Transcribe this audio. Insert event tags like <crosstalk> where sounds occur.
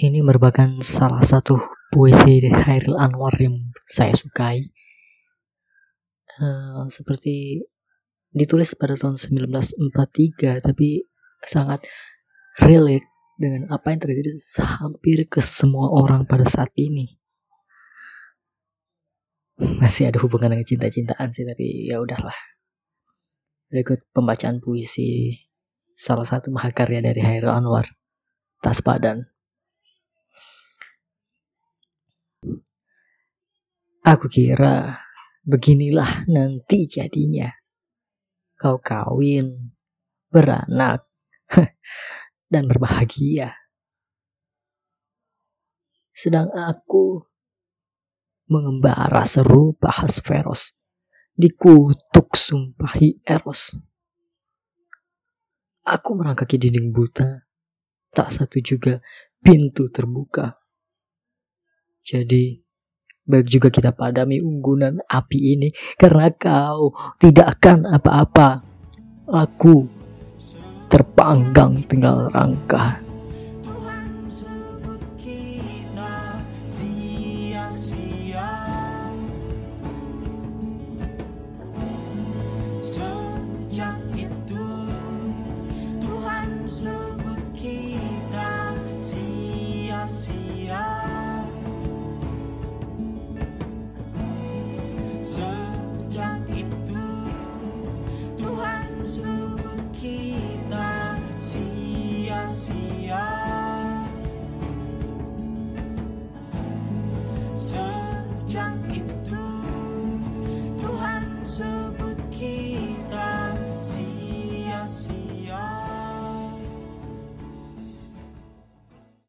ini merupakan salah satu puisi Hairil Anwar yang saya sukai. Uh, seperti ditulis pada tahun 1943 tapi sangat relate dengan apa yang terjadi hampir ke semua orang pada saat ini. Masih ada hubungan dengan cinta-cintaan sih tapi ya udahlah. Berikut pembacaan puisi salah satu mahakarya dari Hairil Anwar, Tas Padan. Aku kira beginilah nanti jadinya. Kau kawin, beranak, <laughs> dan berbahagia. Sedang aku mengembara serupa Hasferos, dikutuk sumpahi Eros. Aku merangkaki dinding buta, tak satu juga pintu terbuka. Jadi, Baik juga kita padami unggunan api ini karena kau tidak akan apa-apa. Aku terpanggang tinggal rangka